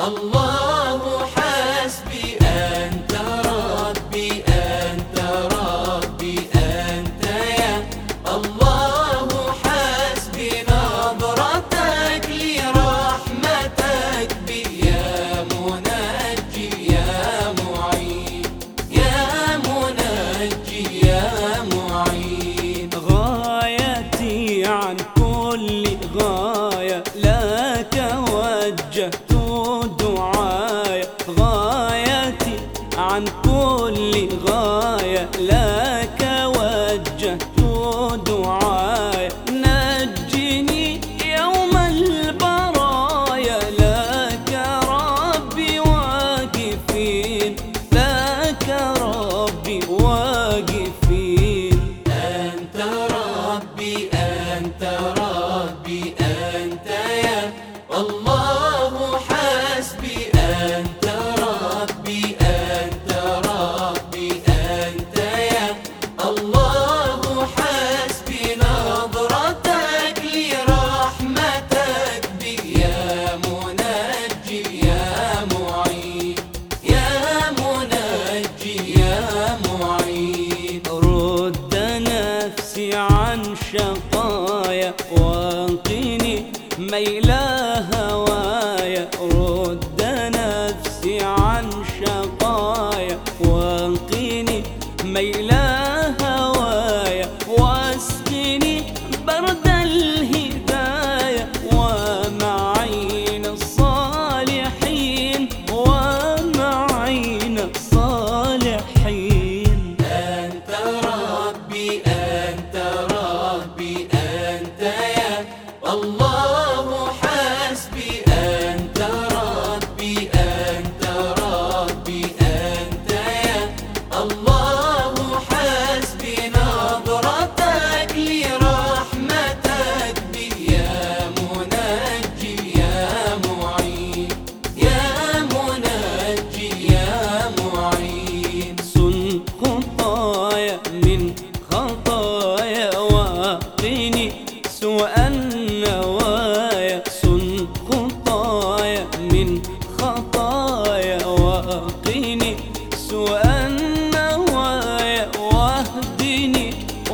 الله عن كل غاية. لا شقايا وأنقني ميلا هوايا. رد نفسي عن شقايا وأنقني ميلا هوايا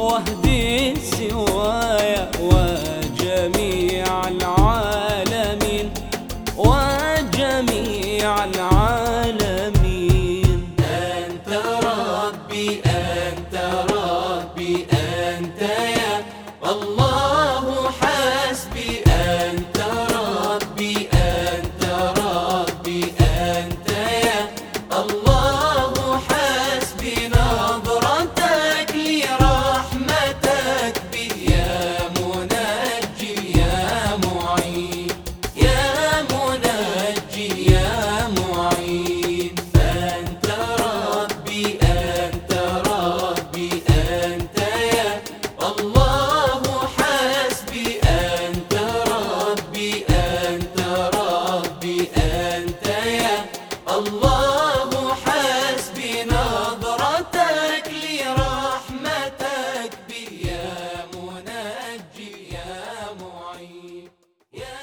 وهدي سوايا وجميع Yeah.